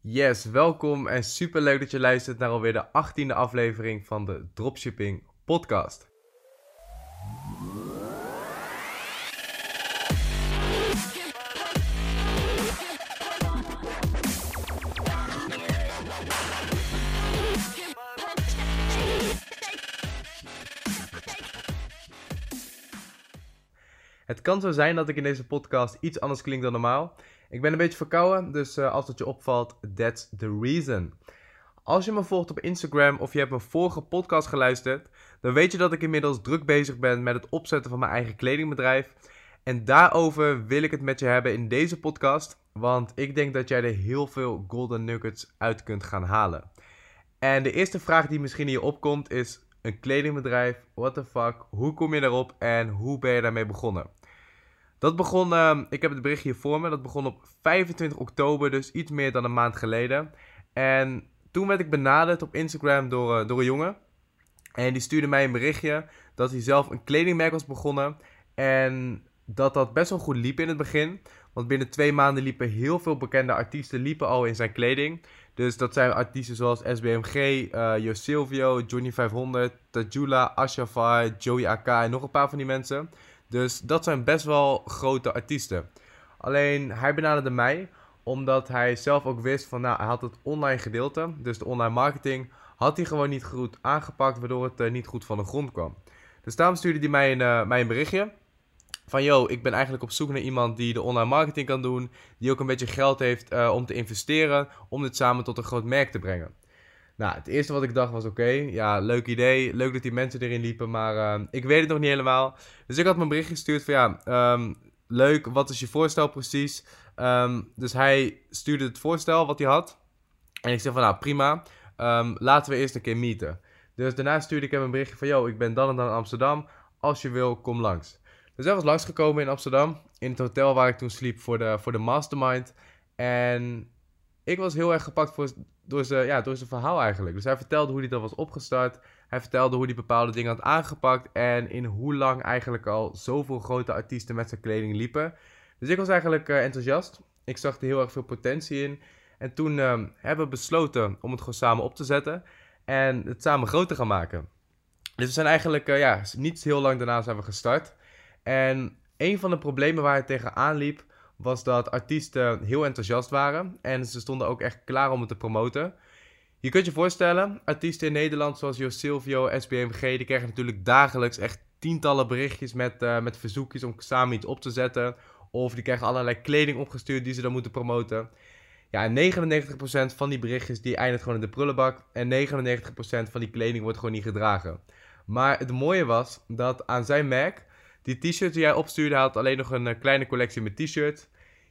Yes, welkom en super leuk dat je luistert naar alweer de 18e aflevering van de Dropshipping Podcast. Het kan zo zijn dat ik in deze podcast iets anders klink dan normaal. Ik ben een beetje verkouden, dus uh, als dat je opvalt, that's the reason. Als je me volgt op Instagram of je hebt mijn vorige podcast geluisterd, dan weet je dat ik inmiddels druk bezig ben met het opzetten van mijn eigen kledingbedrijf. En daarover wil ik het met je hebben in deze podcast, want ik denk dat jij er heel veel golden nuggets uit kunt gaan halen. En de eerste vraag die misschien hier opkomt is: een kledingbedrijf, what the fuck, hoe kom je daarop en hoe ben je daarmee begonnen? Dat begon, uh, ik heb het bericht hier voor me, dat begon op 25 oktober, dus iets meer dan een maand geleden. En toen werd ik benaderd op Instagram door, uh, door een jongen. En die stuurde mij een berichtje dat hij zelf een kledingmerk was begonnen. En dat dat best wel goed liep in het begin. Want binnen twee maanden liepen heel veel bekende artiesten liepen al in zijn kleding. Dus dat zijn artiesten zoals SBMG, uh, Jo Silvio, Johnny 500, Tajula, Ashafar, Joey AK en nog een paar van die mensen. Dus dat zijn best wel grote artiesten. Alleen hij benaderde mij omdat hij zelf ook wist van nou, hij had het online gedeelte, dus de online marketing, had hij gewoon niet goed aangepakt, waardoor het uh, niet goed van de grond kwam. Dus daarom stuurde hij mij een, uh, mij een berichtje van yo, ik ben eigenlijk op zoek naar iemand die de online marketing kan doen, die ook een beetje geld heeft uh, om te investeren, om dit samen tot een groot merk te brengen. Nou, het eerste wat ik dacht was: oké, ja, leuk idee. Leuk dat die mensen erin liepen, maar uh, ik weet het nog niet helemaal. Dus ik had mijn bericht gestuurd van ja, um, leuk, wat is je voorstel precies? Um, dus hij stuurde het voorstel wat hij had. En ik zei van nou, prima, laten we eerst een keer meeten. Dus daarna stuurde ik hem een berichtje van: yo, ik ben dan en dan in Amsterdam. Als je wil, kom langs. Dus hij was langsgekomen in Amsterdam, in het hotel waar ik toen sliep voor de, voor de mastermind. En ik was heel erg gepakt voor, door, zijn, ja, door verhaal eigenlijk. Dus hij vertelde hoe hij dat was opgestart. Hij vertelde hoe hij bepaalde dingen had aangepakt. En in hoe lang eigenlijk al zoveel grote artiesten met zijn kleding liepen. Dus ik was eigenlijk uh, enthousiast. Ik zag er heel erg veel potentie in. En toen uh, hebben we besloten om het gewoon samen op te zetten. En het samen groot te gaan maken. Dus we zijn eigenlijk, uh, ja, niet heel lang daarna zijn we gestart. En een van de problemen waar hij tegenaan liep was dat artiesten heel enthousiast waren. En ze stonden ook echt klaar om het te promoten. Je kunt je voorstellen, artiesten in Nederland zoals Jo Silvio, SBMG, die krijgen natuurlijk dagelijks echt tientallen berichtjes met, uh, met verzoekjes om samen iets op te zetten. Of die krijgen allerlei kleding opgestuurd die ze dan moeten promoten. Ja, 99% van die berichtjes die eindigt gewoon in de prullenbak. En 99% van die kleding wordt gewoon niet gedragen. Maar het mooie was dat aan zijn merk die t-shirts die hij opstuurde, had alleen nog een uh, kleine collectie met t-shirts.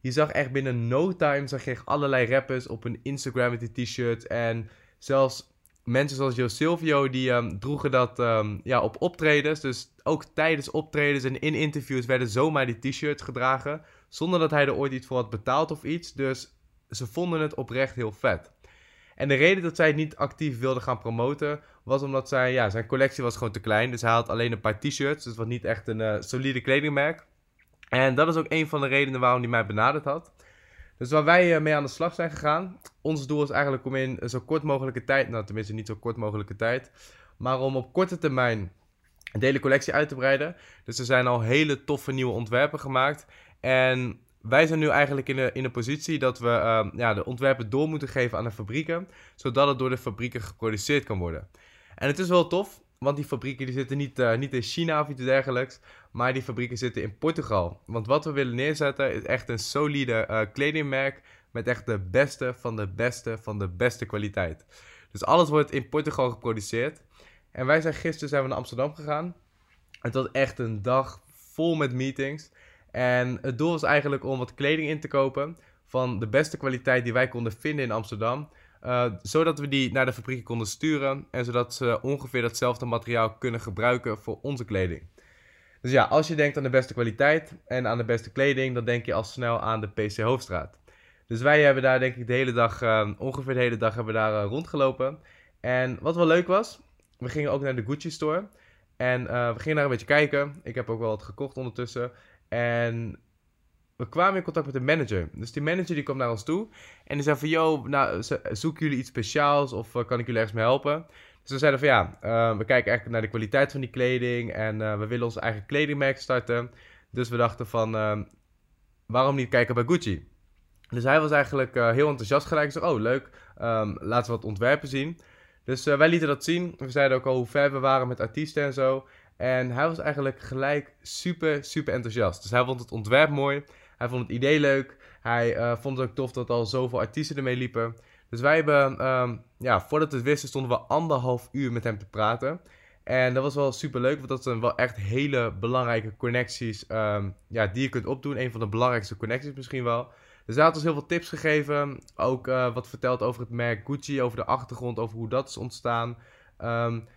Je zag echt binnen no time, zag je echt allerlei rappers op hun Instagram met die t-shirts. En zelfs mensen zoals Jo Silvio, die um, droegen dat um, ja, op optredens. Dus ook tijdens optredens en in interviews werden zomaar die t-shirts gedragen. Zonder dat hij er ooit iets voor had betaald of iets. Dus ze vonden het oprecht heel vet. En de reden dat zij het niet actief wilde gaan promoten, was omdat zij, ja, zijn collectie was gewoon te klein. Dus hij had alleen een paar t-shirts, dus was niet echt een uh, solide kledingmerk. En dat is ook een van de redenen waarom hij mij benaderd had. Dus waar wij uh, mee aan de slag zijn gegaan, ons doel is eigenlijk om in zo kort mogelijke tijd, nou tenminste niet zo kort mogelijke tijd, maar om op korte termijn de hele collectie uit te breiden. Dus er zijn al hele toffe nieuwe ontwerpen gemaakt. En wij zijn nu eigenlijk in de, in de positie dat we uh, ja, de ontwerpen door moeten geven aan de fabrieken, zodat het door de fabrieken geproduceerd kan worden. En het is wel tof, want die fabrieken die zitten niet, uh, niet in China of iets dergelijks, maar die fabrieken zitten in Portugal. Want wat we willen neerzetten is echt een solide uh, kledingmerk met echt de beste van de beste van de beste kwaliteit. Dus alles wordt in Portugal geproduceerd. En wij zijn gisteren zijn we naar Amsterdam gegaan. Het was echt een dag vol met meetings. En het doel was eigenlijk om wat kleding in te kopen van de beste kwaliteit die wij konden vinden in Amsterdam. Uh, zodat we die naar de fabrieken konden sturen en zodat ze ongeveer datzelfde materiaal kunnen gebruiken voor onze kleding. Dus ja, als je denkt aan de beste kwaliteit en aan de beste kleding, dan denk je al snel aan de PC Hoofdstraat. Dus wij hebben daar denk ik de hele dag, uh, ongeveer de hele dag hebben we daar uh, rondgelopen. En wat wel leuk was, we gingen ook naar de Gucci store. En we gingen daar een beetje kijken. Ik heb ook wel wat gekocht ondertussen. En we kwamen in contact met de manager. Dus die manager die kwam naar ons toe. En die zei van, yo, nou, zoeken jullie iets speciaals of kan ik jullie ergens mee helpen? Dus we zeiden van ja, we kijken eigenlijk naar de kwaliteit van die kleding. En we willen onze eigen kledingmerk starten. Dus we dachten van, waarom niet kijken bij Gucci? Dus hij was eigenlijk heel enthousiast gelijk. Ik zei, oh leuk, laten we wat ontwerpen zien. Dus wij lieten dat zien. We zeiden ook al hoe ver we waren met artiesten en zo. En hij was eigenlijk gelijk super, super enthousiast. Dus hij vond het ontwerp mooi. Hij vond het idee leuk. Hij uh, vond het ook tof dat al zoveel artiesten ermee liepen. Dus wij hebben, um, ja, voordat we het wisten, stonden we anderhalf uur met hem te praten. En dat was wel super leuk, want dat zijn wel echt hele belangrijke connecties um, ja, die je kunt opdoen. Een van de belangrijkste connecties misschien wel. Dus hij had ons heel veel tips gegeven. Ook uh, wat verteld over het merk Gucci, over de achtergrond, over hoe dat is ontstaan. Um,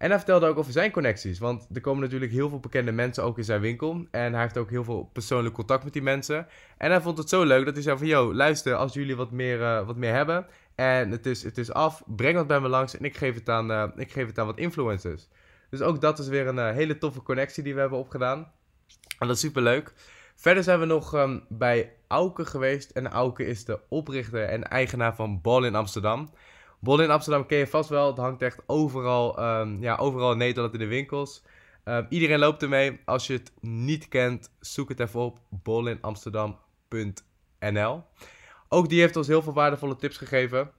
en hij vertelde ook over zijn connecties. Want er komen natuurlijk heel veel bekende mensen ook in zijn winkel. En hij heeft ook heel veel persoonlijk contact met die mensen. En hij vond het zo leuk dat hij zei van... Yo, luister, als jullie wat meer, uh, wat meer hebben... En het is, het is af, breng dat bij me langs en ik geef het aan, uh, ik geef het aan wat influencers. Dus ook dat is weer een uh, hele toffe connectie die we hebben opgedaan. En dat is super leuk. Verder zijn we nog um, bij Auke geweest. En Auke is de oprichter en eigenaar van Ball in Amsterdam. Bol in Amsterdam ken je vast wel. Het hangt echt overal, um, ja, overal in Nederland in de winkels. Um, iedereen loopt ermee. Als je het niet kent, zoek het even op. bolinamsterdam.nl Ook die heeft ons heel veel waardevolle tips gegeven.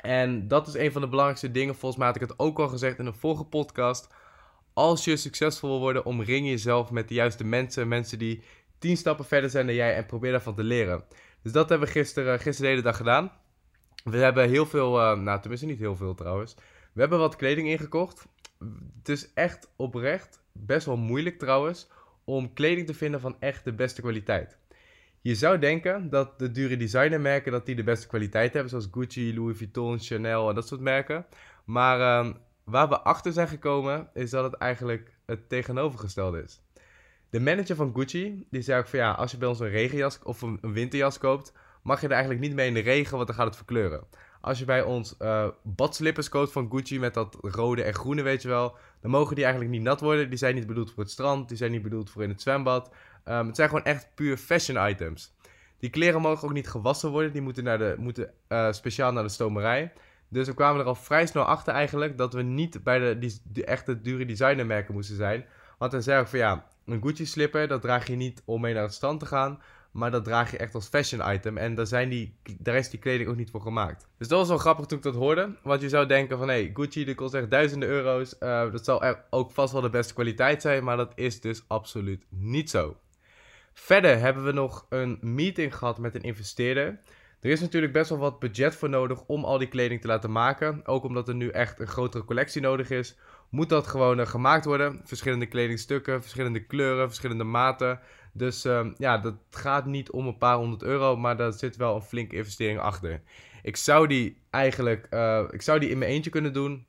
En dat is een van de belangrijkste dingen. Volgens mij had ik het ook al gezegd in een vorige podcast. Als je succesvol wil worden, omring jezelf met de juiste mensen. Mensen die tien stappen verder zijn dan jij en probeer daarvan te leren. Dus dat hebben we gisteren, gisteren de hele dag gedaan. We hebben heel veel, uh, nou tenminste niet heel veel trouwens. We hebben wat kleding ingekocht. Het is echt oprecht best wel moeilijk trouwens om kleding te vinden van echt de beste kwaliteit. Je zou denken dat de dure designermerken dat die de beste kwaliteit hebben, zoals Gucci, Louis Vuitton, Chanel en dat soort merken. Maar uh, waar we achter zijn gekomen is dat het eigenlijk het tegenovergestelde is. De manager van Gucci die zei ook van ja, als je bij ons een regenjas of een winterjas koopt, mag je er eigenlijk niet mee in de regen, want dan gaat het verkleuren. Als je bij ons uh, badslippers koopt van Gucci met dat rode en groene, weet je wel, dan mogen die eigenlijk niet nat worden. Die zijn niet bedoeld voor het strand, die zijn niet bedoeld voor in het zwembad. Um, het zijn gewoon echt puur fashion items. Die kleren mogen ook niet gewassen worden, die moeten, naar de, moeten uh, speciaal naar de stomerij. Dus we kwamen er al vrij snel achter eigenlijk dat we niet bij de, die, de echte dure designermerken moesten zijn. Want dan zei ik van ja, een Gucci slipper, dat draag je niet om mee naar het strand te gaan. Maar dat draag je echt als fashion item. En daar, zijn die, daar is die kleding ook niet voor gemaakt. Dus dat was wel grappig toen ik dat hoorde. Want je zou denken van, hé, hey, Gucci, die kost echt duizenden euro's. Uh, dat zal ook vast wel de beste kwaliteit zijn. Maar dat is dus absoluut niet zo. Verder hebben we nog een meeting gehad met een investeerder. Er is natuurlijk best wel wat budget voor nodig om al die kleding te laten maken. Ook omdat er nu echt een grotere collectie nodig is. Moet dat gewoon uh, gemaakt worden. Verschillende kledingstukken, verschillende kleuren, verschillende maten. Dus um, ja, dat gaat niet om een paar honderd euro, maar daar zit wel een flinke investering achter. Ik zou die eigenlijk, uh, ik zou die in mijn eentje kunnen doen.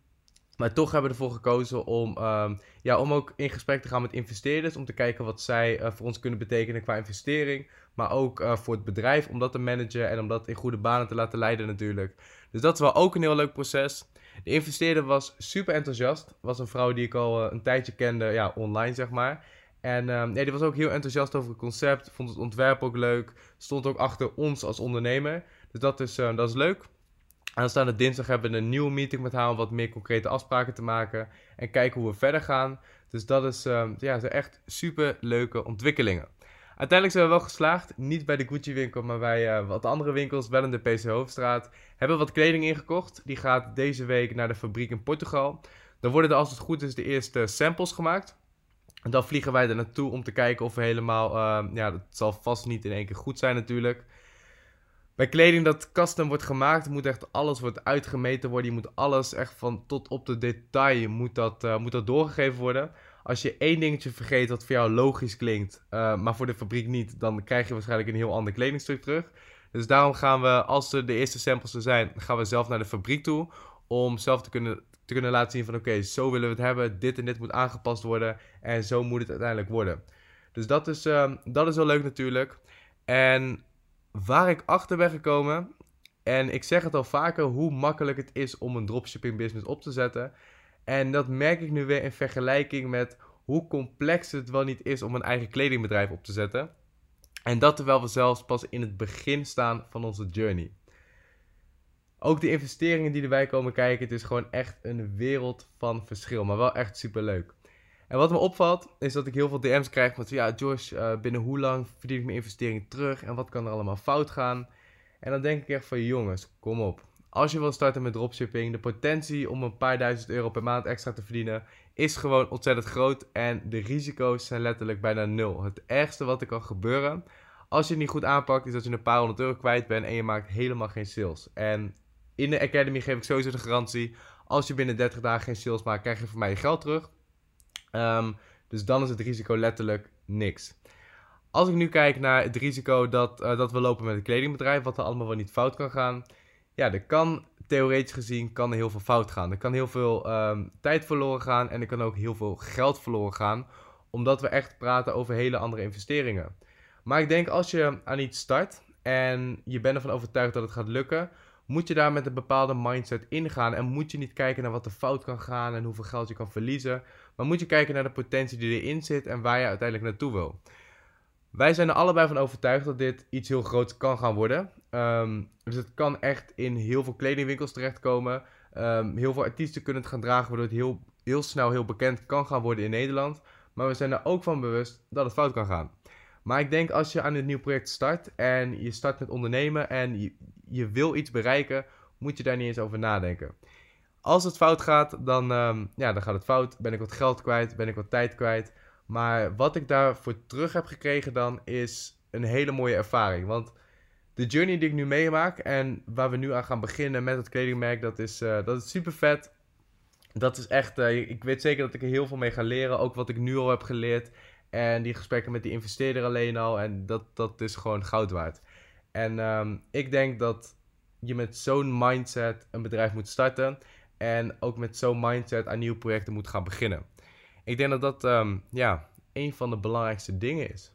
Maar toch hebben we ervoor gekozen om, um, ja, om ook in gesprek te gaan met investeerders. Om te kijken wat zij uh, voor ons kunnen betekenen qua investering. Maar ook uh, voor het bedrijf, om dat te managen en om dat in goede banen te laten leiden natuurlijk. Dus dat is wel ook een heel leuk proces. De investeerder was super enthousiast. Was een vrouw die ik al een tijdje kende, ja, online zeg maar. En um, die was ook heel enthousiast over het concept. Vond het ontwerp ook leuk. Stond ook achter ons als ondernemer. Dus dat is, uh, dat is leuk. Aanstaande dinsdag hebben we een nieuwe meeting met haar om wat meer concrete afspraken te maken. En kijken hoe we verder gaan. Dus dat is, um, ja, echt super leuke ontwikkelingen. Uiteindelijk zijn we wel geslaagd. Niet bij de Gucci winkel, maar bij uh, wat andere winkels. Wel in de PC Hoofdstraat. Hebben wat kleding ingekocht. Die gaat deze week naar de fabriek in Portugal. Dan worden er als het goed is de eerste samples gemaakt. En dan vliegen wij er naartoe om te kijken of we helemaal... Uh, ja, dat zal vast niet in één keer goed zijn natuurlijk. Bij kleding dat custom wordt gemaakt, moet echt alles wordt uitgemeten worden. Je moet alles echt van tot op de detail moet dat, uh, moet dat doorgegeven worden. Als je één dingetje vergeet wat voor jou logisch klinkt, uh, maar voor de fabriek niet, dan krijg je waarschijnlijk een heel ander kledingstuk terug. Dus daarom gaan we, als er de eerste samples er zijn, gaan we zelf naar de fabriek toe. Om zelf te kunnen te kunnen laten zien van oké, zo willen we het hebben. Dit en dit moet aangepast worden. En zo moet het uiteindelijk worden. Dus dat is, uh, dat is wel leuk natuurlijk. En waar ik achter ben gekomen. En ik zeg het al vaker hoe makkelijk het is om een dropshipping business op te zetten. En dat merk ik nu weer in vergelijking met hoe complex het wel niet is om een eigen kledingbedrijf op te zetten. En dat terwijl we zelfs pas in het begin staan van onze journey. Ook de investeringen die erbij komen kijken, het is gewoon echt een wereld van verschil. Maar wel echt super leuk. En wat me opvalt, is dat ik heel veel DM's krijg van... Ja, Josh, uh, binnen hoe lang verdien ik mijn investering terug? En wat kan er allemaal fout gaan? En dan denk ik echt van, jongens, kom op. Als je wil starten met dropshipping, de potentie om een paar duizend euro per maand extra te verdienen... is gewoon ontzettend groot. En de risico's zijn letterlijk bijna nul. Het ergste wat er kan gebeuren, als je het niet goed aanpakt... is dat je een paar honderd euro kwijt bent en je maakt helemaal geen sales. En in de Academy geef ik sowieso de garantie... als je binnen 30 dagen geen sales maakt, krijg je van mij je geld terug... Um, dus dan is het risico letterlijk niks. Als ik nu kijk naar het risico dat, uh, dat we lopen met een kledingbedrijf, wat er allemaal wel niet fout kan gaan. Ja, er kan theoretisch gezien kan er heel veel fout gaan. Er kan heel veel um, tijd verloren gaan en er kan ook heel veel geld verloren gaan. Omdat we echt praten over hele andere investeringen. Maar ik denk als je aan iets start en je bent ervan overtuigd dat het gaat lukken, moet je daar met een bepaalde mindset ingaan. En moet je niet kijken naar wat er fout kan gaan en hoeveel geld je kan verliezen. Maar moet je kijken naar de potentie die erin zit en waar je uiteindelijk naartoe wil. Wij zijn er allebei van overtuigd dat dit iets heel groots kan gaan worden. Um, dus het kan echt in heel veel kledingwinkels terechtkomen. Um, heel veel artiesten kunnen het gaan dragen, waardoor het heel, heel snel heel bekend kan gaan worden in Nederland. Maar we zijn er ook van bewust dat het fout kan gaan. Maar ik denk als je aan dit nieuw project start en je start met ondernemen en je, je wil iets bereiken, moet je daar niet eens over nadenken. Als het fout gaat, dan, um, ja, dan gaat het fout. Ben ik wat geld kwijt, ben ik wat tijd kwijt. Maar wat ik daarvoor terug heb gekregen dan is een hele mooie ervaring. Want de journey die ik nu meemaak en waar we nu aan gaan beginnen met het kledingmerk, dat is, uh, dat is super vet. Dat is echt, uh, ik weet zeker dat ik er heel veel mee ga leren. Ook wat ik nu al heb geleerd. En die gesprekken met die investeerder alleen al. En dat, dat is gewoon goud waard. En um, ik denk dat je met zo'n mindset een bedrijf moet starten. En ook met zo'n mindset aan nieuwe projecten moet gaan beginnen. Ik denk dat dat um, ja, een van de belangrijkste dingen is.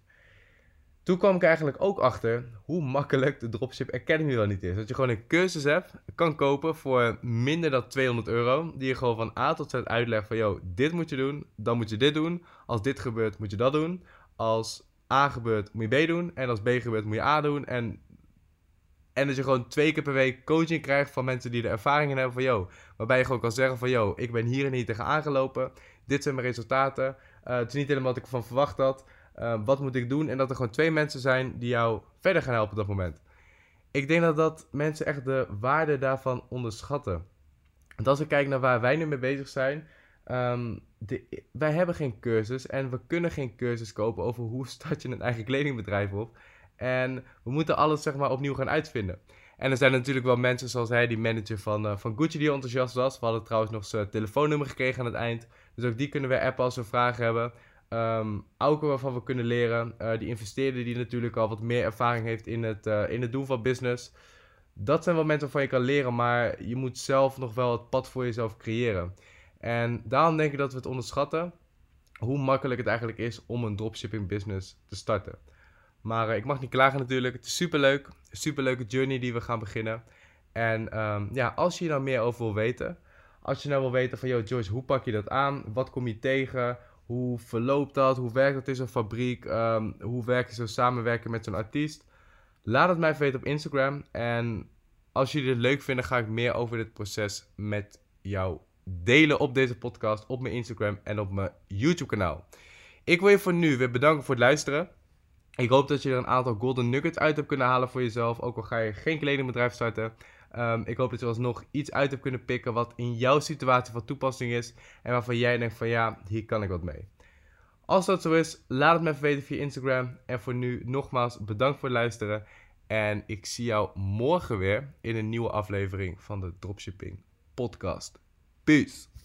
Toen kwam ik eigenlijk ook achter hoe makkelijk de Dropship Academy wel niet is. Dat je gewoon een cursus hebt, kan kopen voor minder dan 200 euro. Die je gewoon van A tot Z uitlegt van, yo, dit moet je doen, dan moet je dit doen. Als dit gebeurt, moet je dat doen. Als A gebeurt, moet je B doen. En als B gebeurt, moet je A doen. En en dat je gewoon twee keer per week coaching krijgt van mensen die de ervaringen hebben van, yo, waarbij je gewoon kan zeggen van, yo, ik ben hier en hier tegen aangelopen. Dit zijn mijn resultaten. Uh, het is niet helemaal wat ik ervan verwacht had. Uh, wat moet ik doen? En dat er gewoon twee mensen zijn die jou verder gaan helpen op dat moment. Ik denk dat dat mensen echt de waarde daarvan onderschatten. Want als ik kijk naar waar wij nu mee bezig zijn. Um, de, wij hebben geen cursus en we kunnen geen cursus kopen over hoe start je een eigen kledingbedrijf op. En we moeten alles zeg maar opnieuw gaan uitvinden. En er zijn natuurlijk wel mensen zoals hij, die manager van, uh, van Gucci, die enthousiast was. We hadden trouwens nog zijn telefoonnummer gekregen aan het eind. Dus ook die kunnen we appen als we vragen hebben. Um, Auke waarvan we kunnen leren. Uh, die investeerder die natuurlijk al wat meer ervaring heeft in het, uh, in het doen van business. Dat zijn wel mensen waarvan je kan leren, maar je moet zelf nog wel het pad voor jezelf creëren. En daarom denk ik dat we het onderschatten hoe makkelijk het eigenlijk is om een dropshipping business te starten. Maar uh, ik mag niet klagen natuurlijk. Het is superleuk. Superleuke journey die we gaan beginnen. En um, ja, als je hier nou meer over wil weten. Als je nou wil weten van, joh Joyce, hoe pak je dat aan? Wat kom je tegen? Hoe verloopt dat? Hoe werkt dat in zo'n fabriek? Um, hoe werk je zo samenwerken met zo'n artiest? Laat het mij weten op Instagram. En als jullie het leuk vinden, ga ik meer over dit proces met jou delen op deze podcast, op mijn Instagram en op mijn YouTube kanaal. Ik wil je voor nu weer bedanken voor het luisteren. Ik hoop dat je er een aantal golden nuggets uit hebt kunnen halen voor jezelf. Ook al ga je geen kledingbedrijf starten. Um, ik hoop dat je alsnog iets uit hebt kunnen pikken wat in jouw situatie van toepassing is. En waarvan jij denkt van ja, hier kan ik wat mee. Als dat zo is, laat het me even weten via Instagram. En voor nu nogmaals bedankt voor het luisteren. En ik zie jou morgen weer in een nieuwe aflevering van de Dropshipping Podcast. Peace!